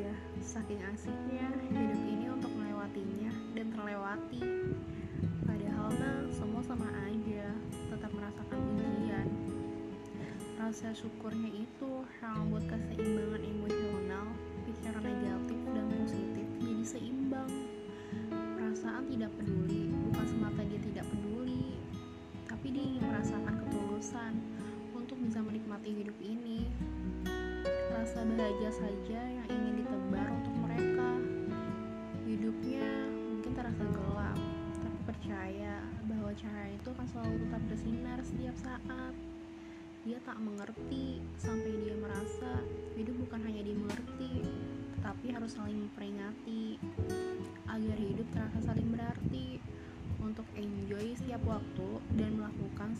aja, saking asiknya hidup ini untuk melewatinya dan terlewati. Padahal mah semua sama aja, tetap merasakan ujian. Rasa syukurnya itu yang membuat keseimbangan emosional, pikiran negatif dan positif jadi seimbang. Perasaan tidak peduli, bukan semata dia tidak peduli, tapi dia ingin merasakan ketulusan untuk bisa menikmati hidup ini rasa bahagia saja yang ingin itu akan selalu tetap bersinar setiap saat. Dia tak mengerti sampai dia merasa hidup bukan hanya dimengerti tetapi harus saling memperingati. Agar hidup terasa saling berarti. Untuk enjoy setiap waktu dan melakukan